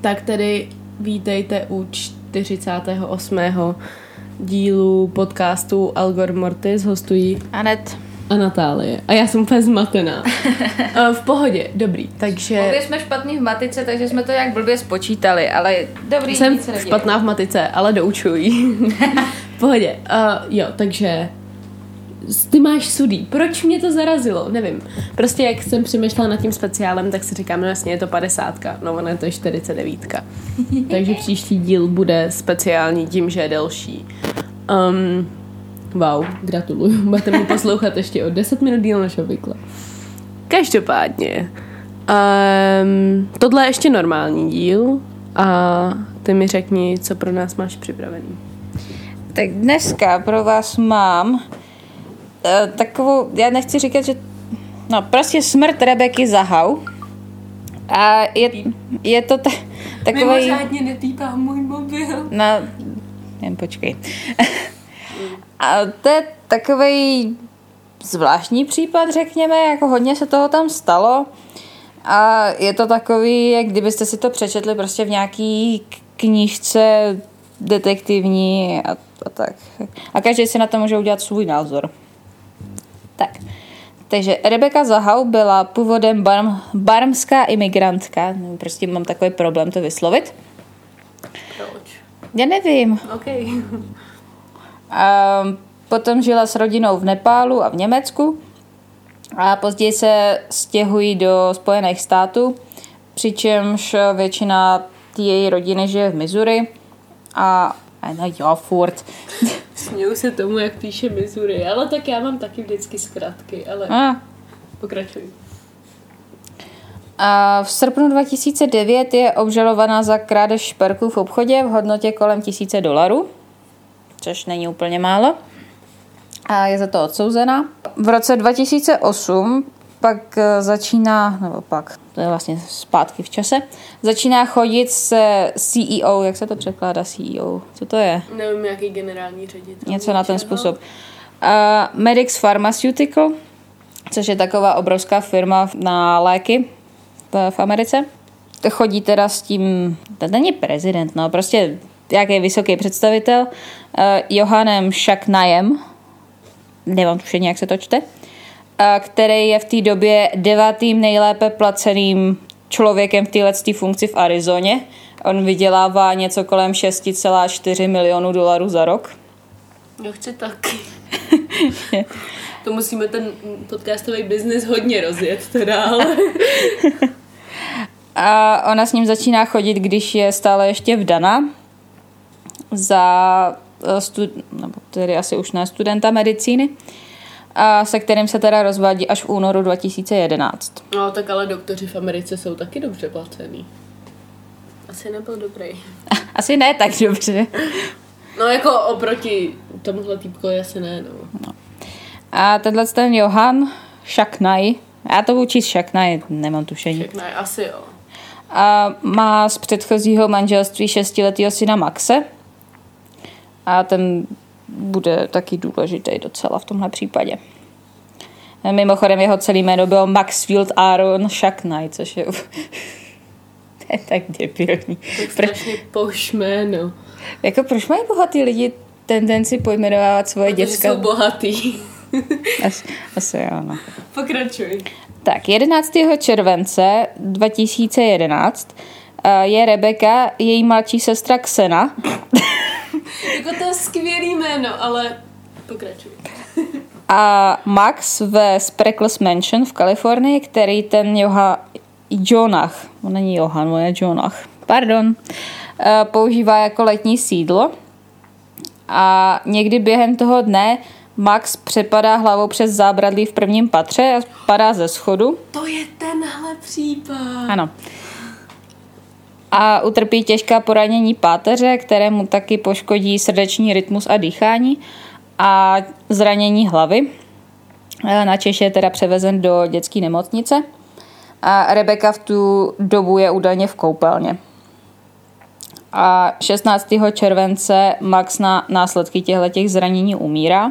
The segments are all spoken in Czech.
Tak tedy vítejte u 48. dílu podcastu Algor Mortis. Hostují Anet. a Natálie. A já jsem úplně zmatená. Eh, v pohodě, dobrý. Takže Obě jsme špatný v matice, takže jsme to jak blbě spočítali, ale dobrý, jsem špatná v matice, ale doučuji. v pohodě. Uh, jo, takže ty máš sudý. Proč mě to zarazilo? Nevím. Prostě jak jsem přemýšlela nad tím speciálem, tak si říkám, no jasně, je to 50. No je to 49. Takže příští díl bude speciální tím, že je delší. Um, wow, gratuluju. Budete mi poslouchat ještě o 10 minut díl než obvykle. Každopádně, um, tohle je ještě normální díl a ty mi řekni, co pro nás máš připravený. Tak dneska pro vás mám takovou, já nechci říkat, že no prostě smrt Rebeky Zahau. A je, je to ta, takový... netýpá můj mobil. No, jen počkej. A to je takový zvláštní případ, řekněme, jako hodně se toho tam stalo. A je to takový, jak kdybyste si to přečetli prostě v nějaký knížce detektivní a, a tak. A každý si na to může udělat svůj názor. Tak. Takže Rebeka Zahau byla původem barm, barmská imigrantka. Nevím, Prostě mám takový problém to vyslovit. Proč? Já nevím. OK. A potom žila s rodinou v Nepálu a v Německu a později se stěhují do Spojených států, přičemž většina její rodiny žije v Missouri a a no jo, furt. Směju se tomu, jak píše Missouri, ale tak já mám taky vždycky zkratky, ale A, pokračuj. a v srpnu 2009 je obžalovaná za krádež šperků v obchodě v hodnotě kolem tisíce dolarů, což není úplně málo. A je za to odsouzená. V roce 2008 pak eh, začíná, nebo pak, to je vlastně zpátky v čase, začíná chodit se CEO, jak se to překládá CEO? Co to je? Nevím, jaký generální ředitel. Něco na ten způsob. Uh, Medix Pharmaceutical, což je taková obrovská firma na léky v, v Americe. Chodí teda s tím, to není prezident, no, prostě nějaký vysoký představitel, uh, Johannem Šaknajem, nemám tušení, jak se to čte, který je v té době devátým nejlépe placeným člověkem v této funkci v Arizoně. On vydělává něco kolem 6,4 milionů dolarů za rok. Já chci taky. to musíme ten podcastový biznis hodně rozjet teda, ale... A ona s ním začíná chodit, když je stále ještě vdana za eh, stud, nebo tedy asi už ne studenta medicíny, a se kterým se teda rozvádí až v únoru 2011. No, tak ale doktoři v Americe jsou taky dobře placený. Asi nebyl dobrý. Asi ne tak dobře. No jako oproti tomuhle týpkovi asi ne, no. A tenhle ten Johan Šaknaj, já to budu číst Šaknaj, nemám tušení. Je asi jo. A má z předchozího manželství šestiletého syna Maxe. A ten bude taky důležitý docela v tomhle případě. Mimochodem jeho celý jméno bylo Maxfield Aaron Shackney, což je, to je tak debilní. Tak Pro, strašně poš jméno. jako proč mají bohatý lidi tendenci pojmenovávat svoje Protože děcka? jsou bohatý. Asi, asi jo, no. Pokračuj. Tak, 11. července 2011 eh, je Rebeka, její mladší sestra Xena, Jako to je skvělý jméno, ale pokračuj. a Max ve Spreckles Mansion v Kalifornii, který ten Joha, Jonach, on není Johan, on je Jonach, pardon, eh, používá jako letní sídlo. A někdy během toho dne Max přepadá hlavou přes zábradlí v prvním patře a padá ze schodu. To je tenhle případ. Ano. A utrpí těžká poranění páteře, které mu taky poškodí srdeční rytmus a dýchání a zranění hlavy. E, Na Češ je teda převezen do dětské nemocnice a Rebeka v tu dobu je údajně v koupelně. A 16. července Max na následky těchto zranění umírá.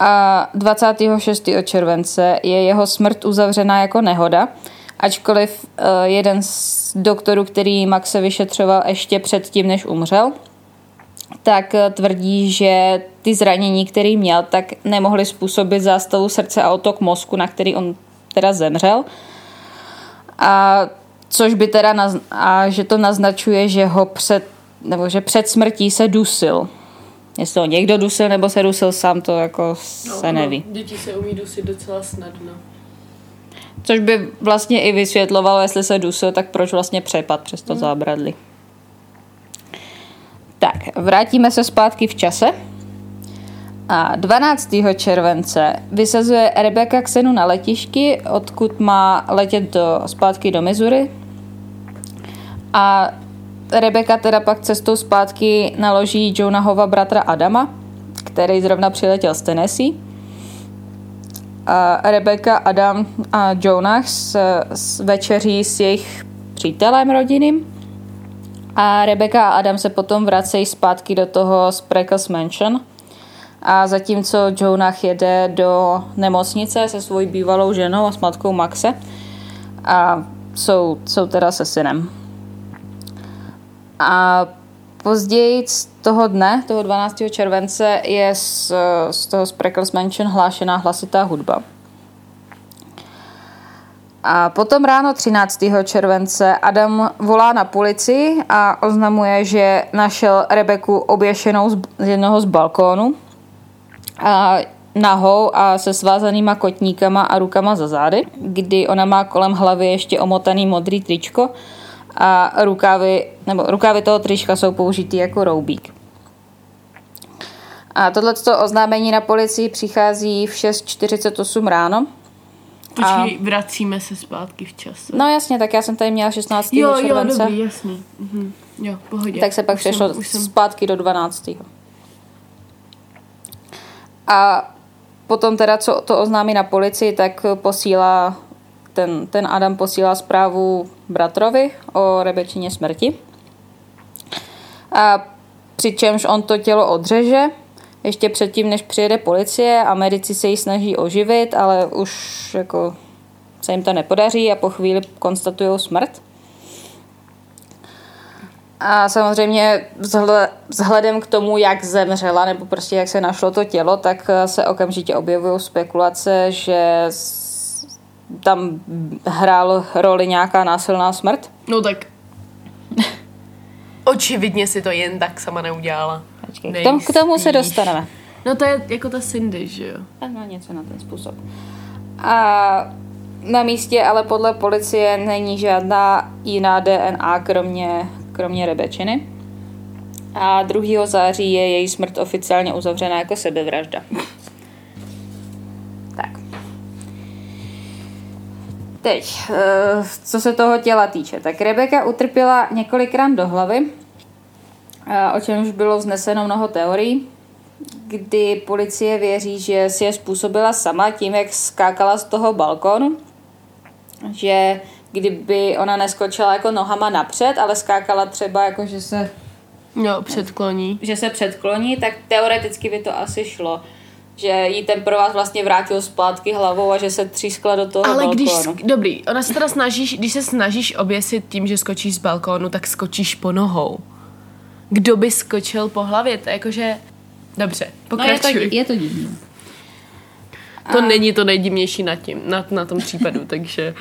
A 26. července je jeho smrt uzavřena jako nehoda Ačkoliv uh, jeden z doktorů, který Maxe vyšetřoval ještě předtím, než umřel, tak uh, tvrdí, že ty zranění, který měl, tak nemohly způsobit zástavu srdce a otok mozku, na který on teda zemřel. A což by teda naz- a že to naznačuje, že ho před, nebo že před smrtí se dusil. Jestli ho někdo dusil, nebo se dusil sám, to jako se neví. No, děti se umí dusit docela snadno. Což by vlastně i vysvětlovalo, jestli se dusil, tak proč vlastně přepad přes to zábradlí. Tak, vrátíme se zpátky v čase. A 12. července vysazuje Rebecca Xenu na letišti, odkud má letět do, zpátky do Missouri. A Rebecca teda pak cestou zpátky naloží Jonahova bratra Adama, který zrovna přiletěl z Tennessee. A Rebecca, Adam a Jonah s, s večeří s jejich přítelem rodinným. A Rebecca a Adam se potom vracejí zpátky do toho Spreckles Mansion. A zatímco Jonah jede do nemocnice se svojí bývalou ženou a s matkou Maxe. A jsou, jsou teda se synem. A později toho dne, toho 12. července, je z, z toho Spreckles Mansion hlášená hlasitá hudba. A potom ráno 13. července Adam volá na policii a oznamuje, že našel Rebeku oběšenou z jednoho z balkónu a nahou a se svázanýma kotníkama a rukama za zády, kdy ona má kolem hlavy ještě omotaný modrý tričko a rukávy, nebo rukávy toho trička jsou použitý jako roubík. A tohleto oznámení na policii přichází v 6.48 ráno. Počkej, a... vracíme se zpátky v čase. No jasně, tak já jsem tady měla 16. Jo, července. jo, dobrý, jasný. Mhm. Jo, pohodě. Tak se pak už přešlo jsem, už jsem... zpátky do 12. A potom teda, co to oznámí na policii, tak posílá ten, ten Adam posílá zprávu bratrovi o Rebečině smrti. A přičemž on to tělo odřeže, ještě předtím, než přijede policie a medici se ji snaží oživit, ale už jako se jim to nepodaří a po chvíli konstatují smrt. A samozřejmě vzhledem k tomu, jak zemřela, nebo prostě jak se našlo to tělo, tak se okamžitě objevují spekulace, že tam hrál roli nějaká násilná smrt. No tak očividně si to jen tak sama neudělala. Počkej, k, tom, k tomu se dostaneme. No to je jako ta Cindy, že jo? Ano, něco na ten způsob. A na místě ale podle policie není žádná jiná DNA, kromě, kromě Rebečiny. A 2. září je její smrt oficiálně uzavřena jako sebevražda. tak. Teď, eh, co se toho těla týče, tak Rebeka utrpěla několik ran do hlavy, o čemž bylo vzneseno mnoho teorií, kdy policie věří, že si je způsobila sama tím, jak skákala z toho balkónu, že kdyby ona neskočila jako nohama napřed, ale skákala třeba jako, že se No, předkloní. Že se předkloní, tak teoreticky by to asi šlo. Že jí ten provaz vlastně vrátil zpátky hlavou a že se třískla do toho Ale balkónu. když, dobrý, ona se teda snažíš, když se snažíš oběsit tím, že skočíš z balkónu, tak skočíš po nohou. Kdo by skočil po hlavě? To je jakože... Dobře, pokračuj. No je to, je to divné. To není to nejdivnější na, tím, na, na tom případu, takže...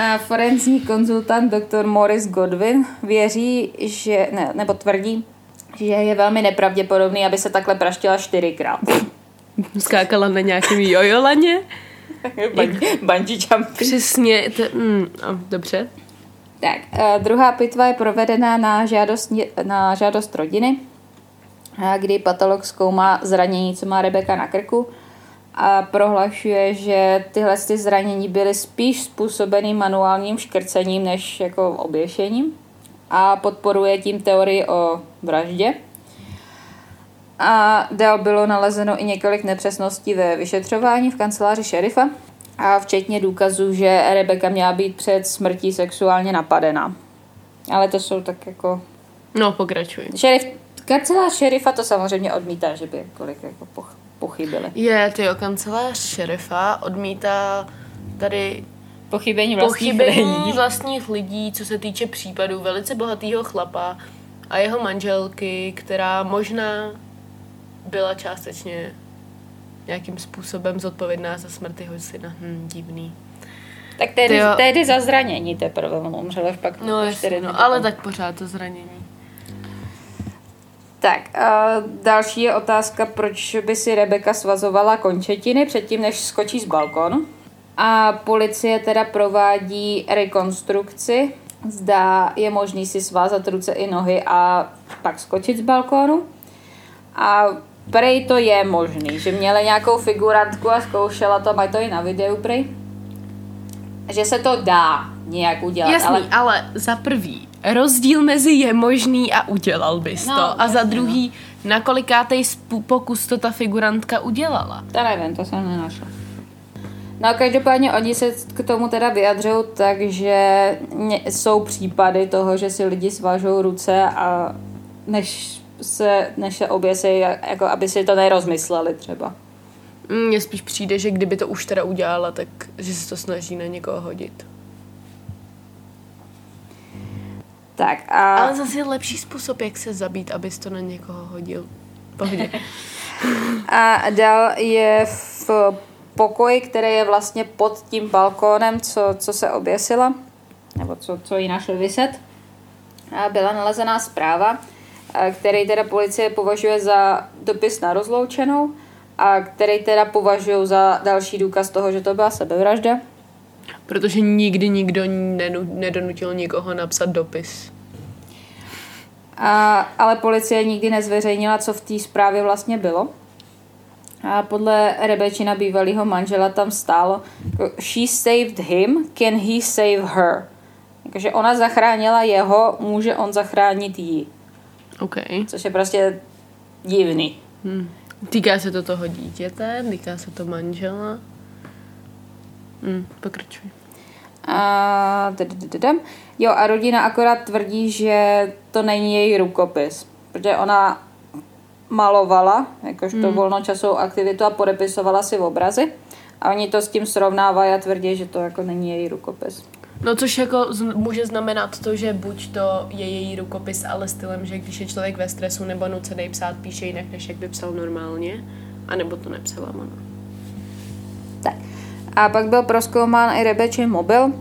A forenzní konzultant dr. Morris Godwin věří, že, ne, nebo tvrdí, že je velmi nepravděpodobný, aby se takhle praštila čtyřikrát. Skákala na nějakém jojolaně? Bungee jumping. Přesně, to, mm, dobře. Tak, uh, druhá pitva je provedena na žádost, na žádost rodiny, kdy patolog zkoumá zranění, co má Rebeka na krku a prohlašuje, že tyhle ty zranění byly spíš způsobeny manuálním škrcením než jako oběšením a podporuje tím teorii o vraždě. A dál bylo nalezeno i několik nepřesností ve vyšetřování v kanceláři šerifa a včetně důkazů, že Rebeka měla být před smrtí sexuálně napadená. Ale to jsou tak jako... No, pokračuj. Šerif, kancelář šerifa to samozřejmě odmítá, že by kolik jako poch, pochybili. Je, ty kancelář šerifa odmítá tady Pochybení vlastních pochybení lidí. vlastních lidí, co se týče případu velice bohatého chlapa a jeho manželky, která možná byla částečně nějakým způsobem zodpovědná za smrt jeho syna. Hm, divný. Tak tehdy, jo. tehdy za zranění teprve on umřel až pak No, až jasně, no ale tak pořád to zranění. Tak, a další je otázka, proč by si Rebeka svazovala končetiny předtím, než skočí z balkonu. A policie teda provádí rekonstrukci. Zda je možný si svázat ruce i nohy a pak skočit z balkonu. A prej to je možný, že měla nějakou figurantku a zkoušela to, mají to i na videu prej. Že se to dá nějak udělat, Jasný, ale ale... za prvý, rozdíl mezi je možný a udělal bys No, to. A za jasně, druhý, na kolikátej pokus to ta figurantka udělala. To nevím, to jsem nenašla. No a každopádně oni se k tomu teda vyjadřují tak, že jsou případy toho, že si lidi svážou ruce a než se, než se oběsí, jako aby si to nerozmysleli třeba. Mně spíš přijde, že kdyby to už teda udělala, tak že se to snaží na někoho hodit. Tak a... Ale zase je lepší způsob, jak se zabít, abys to na někoho hodil. Pohodě. A dál je v pokoji, který je vlastně pod tím balkónem, co, co se oběsila, nebo co, co jí našli vyset. A byla nalezená zpráva, který teda policie považuje za dopis na rozloučenou a který teda považují za další důkaz toho, že to byla sebevražda. Protože nikdy nikdo nedonutil nikoho napsat dopis. A, ale policie nikdy nezveřejnila, co v té zprávě vlastně bylo. A podle Rebečina bývalého manžela tam stálo jako, She saved him, can he save her? Jakože ona zachránila jeho, může on zachránit jí. OK. Což je prostě divný. Hm. Týká se to toho dítěte, týká se to manžela. Hm, pokračuj. A, jo, a rodina akorát tvrdí, že to není její rukopis, protože ona malovala, jakožto hmm. volnočasovou aktivitu a podepisovala si obrazy. A oni to s tím srovnávají a tvrdí, že to jako není její rukopis. No což jako z- může znamenat to, že buď to je její rukopis, ale stylem, že když je člověk ve stresu nebo nucený psát, píše jinak, než jak by psal normálně, anebo to nepsala ona. Tak. A pak byl proskoumán i Rebečin mobil,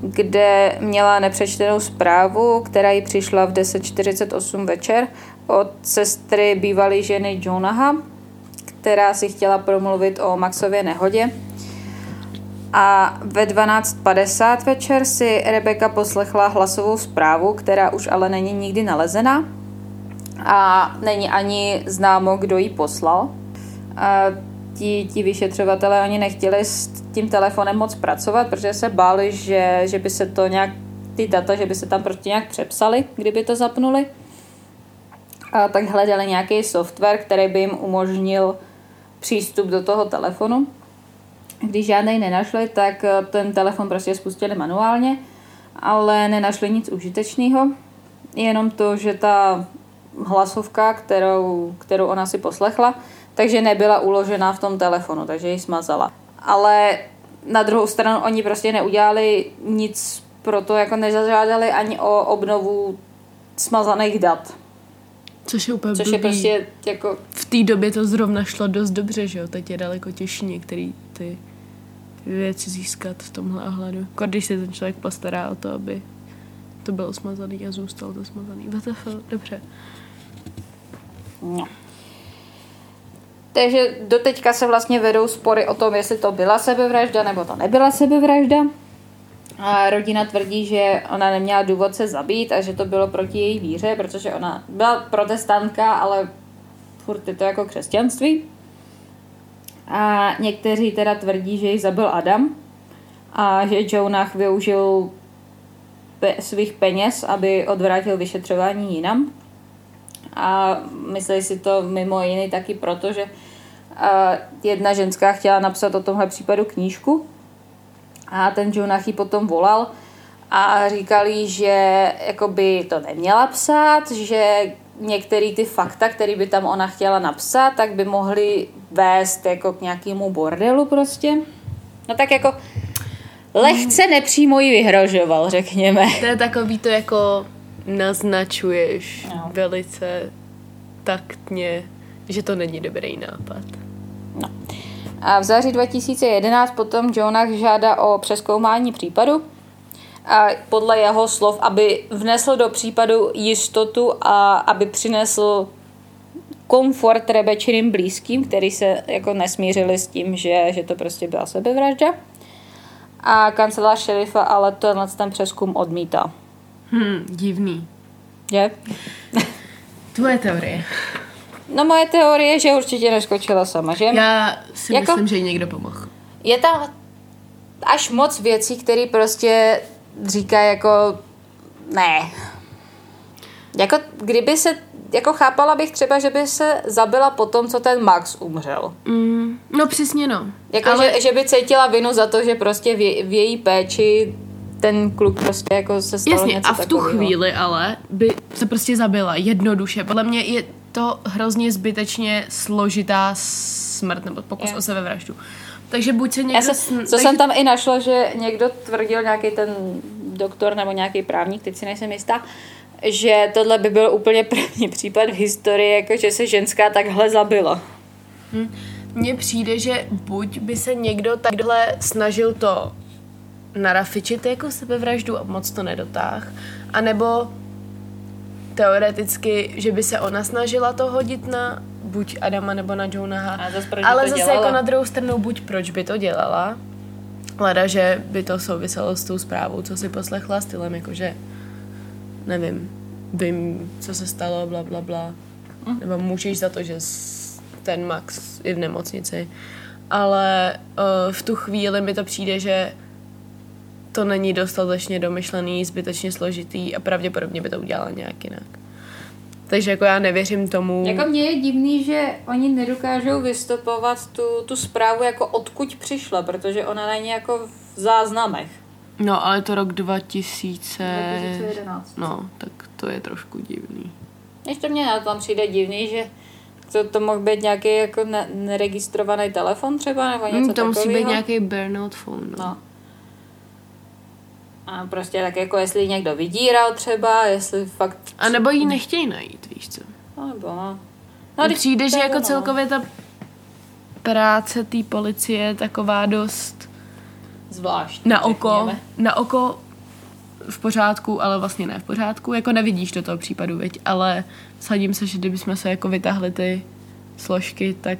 kde měla nepřečtenou zprávu, která jí přišla v 10.48 večer od sestry bývalé ženy Jonaha, která si chtěla promluvit o Maxově nehodě. A ve 12.50 večer si Rebeka poslechla hlasovou zprávu, která už ale není nikdy nalezená a není ani známo, kdo ji poslal. A ti, ti vyšetřovatelé, oni nechtěli s tím telefonem moc pracovat, protože se báli, že, že by se to nějak, ty data, že by se tam prostě nějak přepsali, kdyby to zapnuli. A tak hledali nějaký software, který by jim umožnil přístup do toho telefonu. Když žádnej nenašli, tak eh, ten telefon prostě spustili manuálně, ale nenašli nic užitečného. Jenom to, že ta hlasovka, kterou, kterou ona si poslechla, takže nebyla uložená v tom telefonu, takže ji smazala. Ale na druhou stranu oni prostě neudělali nic pro to, jako nezažádali ani o obnovu smazaných dat. Což je úplně Což je blbý. prostě jako V té době to zrovna šlo dost dobře, že jo? Teď je daleko těžší některé ty věci získat v tomhle ohledu. Jako když se ten člověk postará o to, aby to bylo smazaný a zůstalo to smazaný. WTF, dobře. No. Takže doteďka se vlastně vedou spory o tom, jestli to byla sebevražda nebo to nebyla sebevražda. A rodina tvrdí, že ona neměla důvod se zabít a že to bylo proti její víře, protože ona byla protestantka, ale furt je to jako křesťanství. A někteří teda tvrdí, že ji zabil Adam a že Jonah využil pe- svých peněz, aby odvrátil vyšetřování jinam. A myslí si to mimo jiný taky proto, že jedna ženská chtěla napsat o tomhle případu knížku a ten Jonah ji potom volal a říkali, že jakoby to neměla psát, že některé ty fakta, které by tam ona chtěla napsat, tak by mohly vést jako k nějakému bordelu prostě. No tak jako lehce nepřímo jí vyhrožoval, řekněme. To je takový to jako naznačuješ No. velice taktně, že to není dobrý nápad. A v září 2011 potom Jonah žádá o přeskoumání případu. A podle jeho slov, aby vnesl do případu jistotu a aby přinesl komfort Rebečiným blízkým, který se jako nesmířili s tím, že, že to prostě byla sebevražda. A kancelář šerifa ale tenhle ten přeskum odmítá. Hm, divný. Je? Tvoje teorie. No moje teorie je, že určitě neskočila sama, že? Já si Jako- myslím, že jí někdo pomohl. je tam až moc věcí, které prostě říká jako ne. Jako kdyby se, jako chápala bych třeba, že by se zabila po tom, co ten Max umřel. Mm, no přesně no. Jako, Ale že, že, by cítila vinu za to, že prostě v, je, v její péči ten kluk prostě jako se stalo Jasně, něco a v tu takového. chvíli ale by se prostě zabila jednoduše. Podle mě je to hrozně zbytečně složitá smrt nebo pokus Je. o sebevraždu. Takže buď se někdo... Já se, co takže- jsem tam i našla, že někdo tvrdil, nějaký ten doktor nebo nějaký právník, teď si nejsem jistá, že tohle by byl úplně první případ v historii, jako že se ženská takhle zabila. Mně přijde, že buď by se někdo takhle snažil to narafičit jako sebevraždu a moc to nedotáh, anebo teoreticky, že by se ona snažila to hodit na buď Adama nebo na Jonaha. A zas proč by Ale zase dělala? jako na druhou stranu, buď proč by to dělala, Leda, že by to souviselo s tou zprávou, co si poslechla stylem, jakože nevím, vím, co se stalo, bla, bla, bla. Hm. Nebo můžeš za to, že ten Max je v nemocnici. Ale uh, v tu chvíli mi to přijde, že to není dostatečně domyšlený, zbytečně složitý a pravděpodobně by to udělala nějak jinak. Takže jako já nevěřím tomu... Jako mně je divný, že oni nedokážou vystopovat tu, tu zprávu, jako odkud přišla, protože ona není jako v záznamech. No, ale to rok 2000... 2011. No, tak to je trošku divný. Ještě mně na tom přijde divný, že to, to mohl být nějaký jako ne, neregistrovaný telefon třeba, nebo něco Hmm, to musí být nějaký burnout phone. No. No. A prostě tak jako jestli ji někdo vydíral třeba, jestli fakt... A nebo jí nechtějí najít, víš co? No, nebo no. No, přijde, že jako ono. celkově ta práce té policie je taková dost Zvláštní, na oko, řekněme. na oko v pořádku, ale vlastně ne v pořádku. Jako nevidíš do toho případu, viď? Ale sadím se, že kdybychom se jako vytáhli ty složky, tak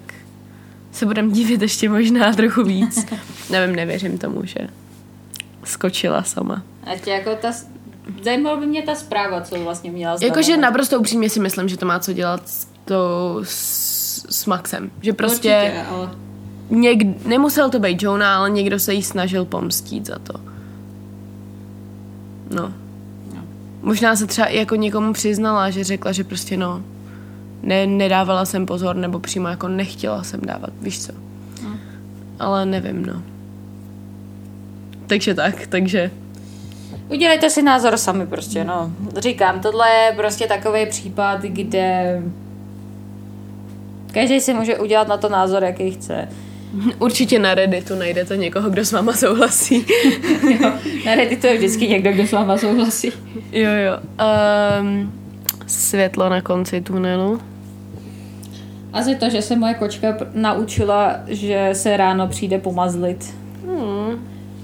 se budeme divit ještě možná trochu víc. Nevím, nevěřím tomu, že skočila sama. A ještě jako ta... Zajímalo by mě ta zpráva, co vlastně měla znamenat. Jakože naprosto upřímně si myslím, že to má co dělat s, to, s, s Maxem. Že prostě Určitě, ale... něk, nemusel to být Jonah, ale někdo se jí snažil pomstít za to. No. No. Možná se třeba i jako někomu přiznala, že řekla, že prostě no, ne, nedávala jsem pozor, nebo přímo jako nechtěla jsem dávat, víš co. No. Ale nevím, no. Takže tak, takže Udělejte si názor sami prostě, no. Říkám, tohle je prostě takový případ, kde každý si může udělat na to názor, jaký chce. určitě na Redditu najdete někoho, kdo s váma souhlasí. Jo, na Redditu je vždycky někdo, kdo s váma souhlasí. jo, jo. Um, světlo na konci tunelu. Asi to, že se moje kočka naučila, že se ráno přijde pomazlit.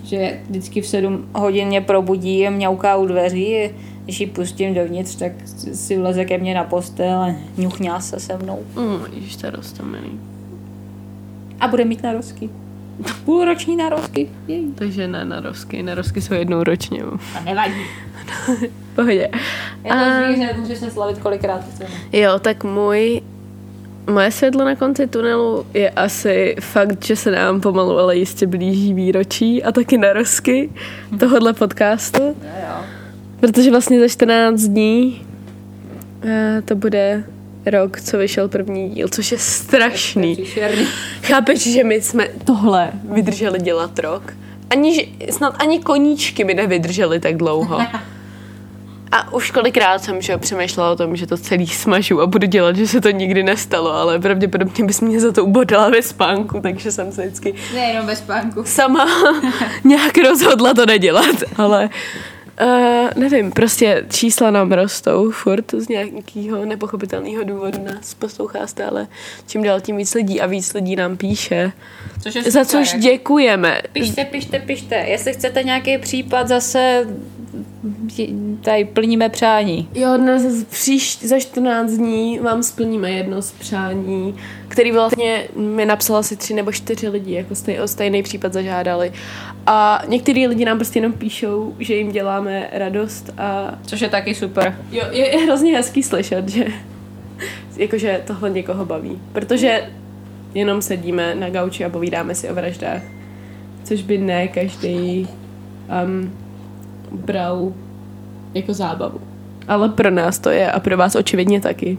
Že vždycky v 7 hodin mě probudí a mňauká u dveří. Když ji pustím dovnitř, tak si vleze ke mně na postel a ňuchňá se se mnou. Mm, ježiš, to je roztomilý. A bude mít narozky. Půlroční narozky. Jej. Takže ne narosky. Narosky jsou jednou ročně. A nevadí. Pohodě. Je to zvíře, může se slavit kolikrát chceme. Jo, tak můj Moje světlo na konci tunelu je asi fakt, že se nám pomalu, ale jistě blíží výročí a taky narozky tohohle podcastu, protože vlastně za 14 dní eh, to bude rok, co vyšel první díl, což je strašný. Chápeš, že my jsme tohle vydrželi dělat rok? Ani, snad ani koníčky by nevydrželi tak dlouho. A už kolikrát jsem že, přemýšlela o tom, že to celý smažu a budu dělat, že se to nikdy nestalo, ale pravděpodobně bys mě za to ubodala ve spánku, takže jsem se vždycky Nejenom ve spánku. sama nějak rozhodla to nedělat, ale Uh, nevím, prostě čísla nám rostou furt z nějakého nepochopitelného důvodu nás poslouchá stále čím dál tím víc lidí a víc lidí nám píše. Což je Za super, což děkujeme. Pište, pište, pište. Jestli chcete nějaký případ, zase tady plníme přání. Jo, dnes příš, za 14 dní vám splníme jedno z přání, který vlastně mi napsala asi tři nebo čtyři lidi, jako stej, o stejný případ zažádali. A některý lidi nám prostě jenom píšou, že jim děláme radost a Což je taky super. jo, je, je hrozně hezký slyšet, že jakože tohle někoho baví. Protože jenom sedíme na gauči a povídáme si o vraždách. Což by ne každý um, bral jako zábavu. Ale pro nás to je a pro vás očividně taky.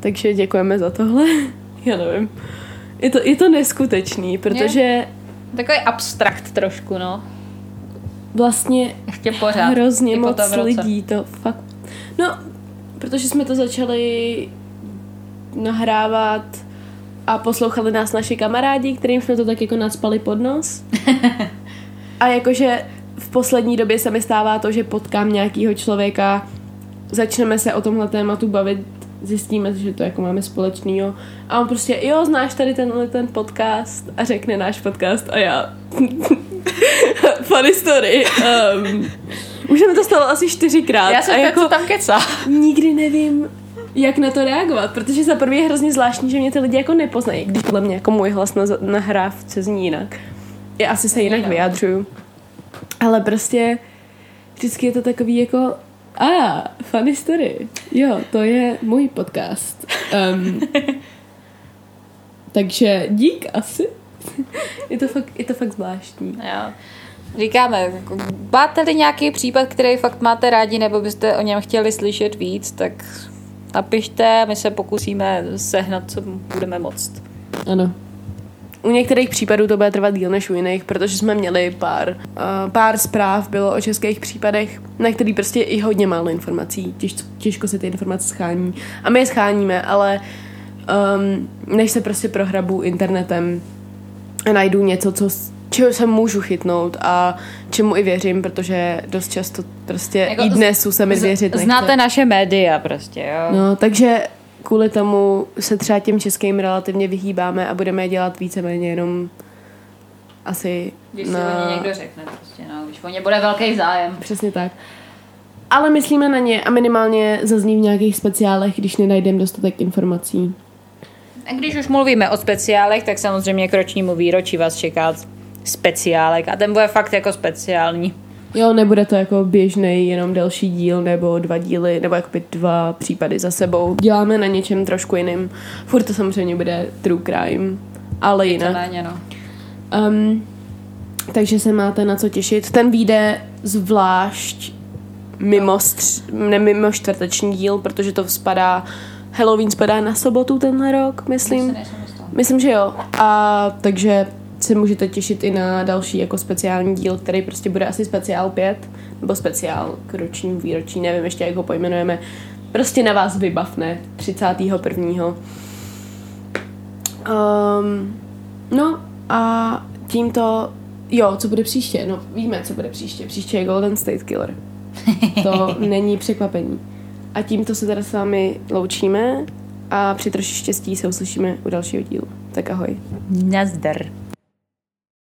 Takže děkujeme za tohle. Já nevím. Je to, je to neskutečný, protože Takový abstrakt trošku, no. vlastně Ještě pořád. hrozně Jako moc to lidí to fakt... No, protože jsme to začali nahrávat a poslouchali nás naši kamarádi, kterým jsme to tak jako nadspali pod nos. A jakože v poslední době se mi stává to, že potkám nějakého člověka, začneme se o tomhle tématu bavit, zjistíme, že to jako máme společného. A on prostě, jo, znáš tady tenhle ten podcast a řekne náš podcast a já funny story. Um, už se mi to stalo asi čtyřikrát. Já jsem a jako tam kecá. nikdy nevím, jak na to reagovat, protože za prvé je hrozně zvláštní, že mě ty lidi jako nepoznají, když podle mě jako můj hlas na nahrávce zní jinak. Já asi se jinak vyjadřuju. Ale prostě vždycky je to takový jako a, ah, funny story. Jo, to je můj podcast. Um, takže dík asi. je, to fakt, je to fakt zvláštní. Jo. Říkáme, jako, máte-li nějaký případ, který fakt máte rádi, nebo byste o něm chtěli slyšet víc, tak napište, my se pokusíme sehnat, co budeme moct. Ano. U některých případů to bude trvat díl než u jiných, protože jsme měli pár, uh, pár zpráv bylo o českých případech, na který prostě i hodně málo informací. Těž, těžko se ty informace schání. A my je scháníme, ale um, než se prostě prohrabu internetem a najdu něco, co, čeho se můžu chytnout a čemu i věřím, protože dost často prostě jako i dnesu se mi věřit nechce. Znáte naše média prostě, jo? No, takže kvůli tomu se třeba těm českým relativně vyhýbáme a budeme je dělat víceméně jenom asi Když na... si o ně někdo řekne prostě, no, když o ně bude velký zájem. Přesně tak. Ale myslíme na ně a minimálně zazní v nějakých speciálech, když nenajdeme dostatek informací. A když už mluvíme o speciálech, tak samozřejmě k ročnímu výročí vás čeká speciálek a ten bude fakt jako speciální. Jo, nebude to jako běžný jenom další díl nebo dva díly, nebo jakoby dva případy za sebou. Děláme na něčem trošku jiným. Furt to samozřejmě bude true crime, ale jinak. Víceméně, no. Um, takže se máte na co těšit. Ten vyjde zvlášť mimo, stř- ne, mimo čtvrteční díl, protože to spadá, Halloween spadá na sobotu tenhle rok, myslím. Myslím, že jo. A takže se můžete těšit i na další jako speciální díl, který prostě bude asi speciál 5, nebo speciál k ročnímu výročí, nevím ještě, jak ho pojmenujeme. Prostě na vás vybavne 31. Um, no a tímto, jo, co bude příště? No víme, co bude příště. Příště je Golden State Killer. To není překvapení. A tímto se teda s vámi loučíme a při troši štěstí se uslyšíme u dalšího dílu. Tak ahoj. Nazdar.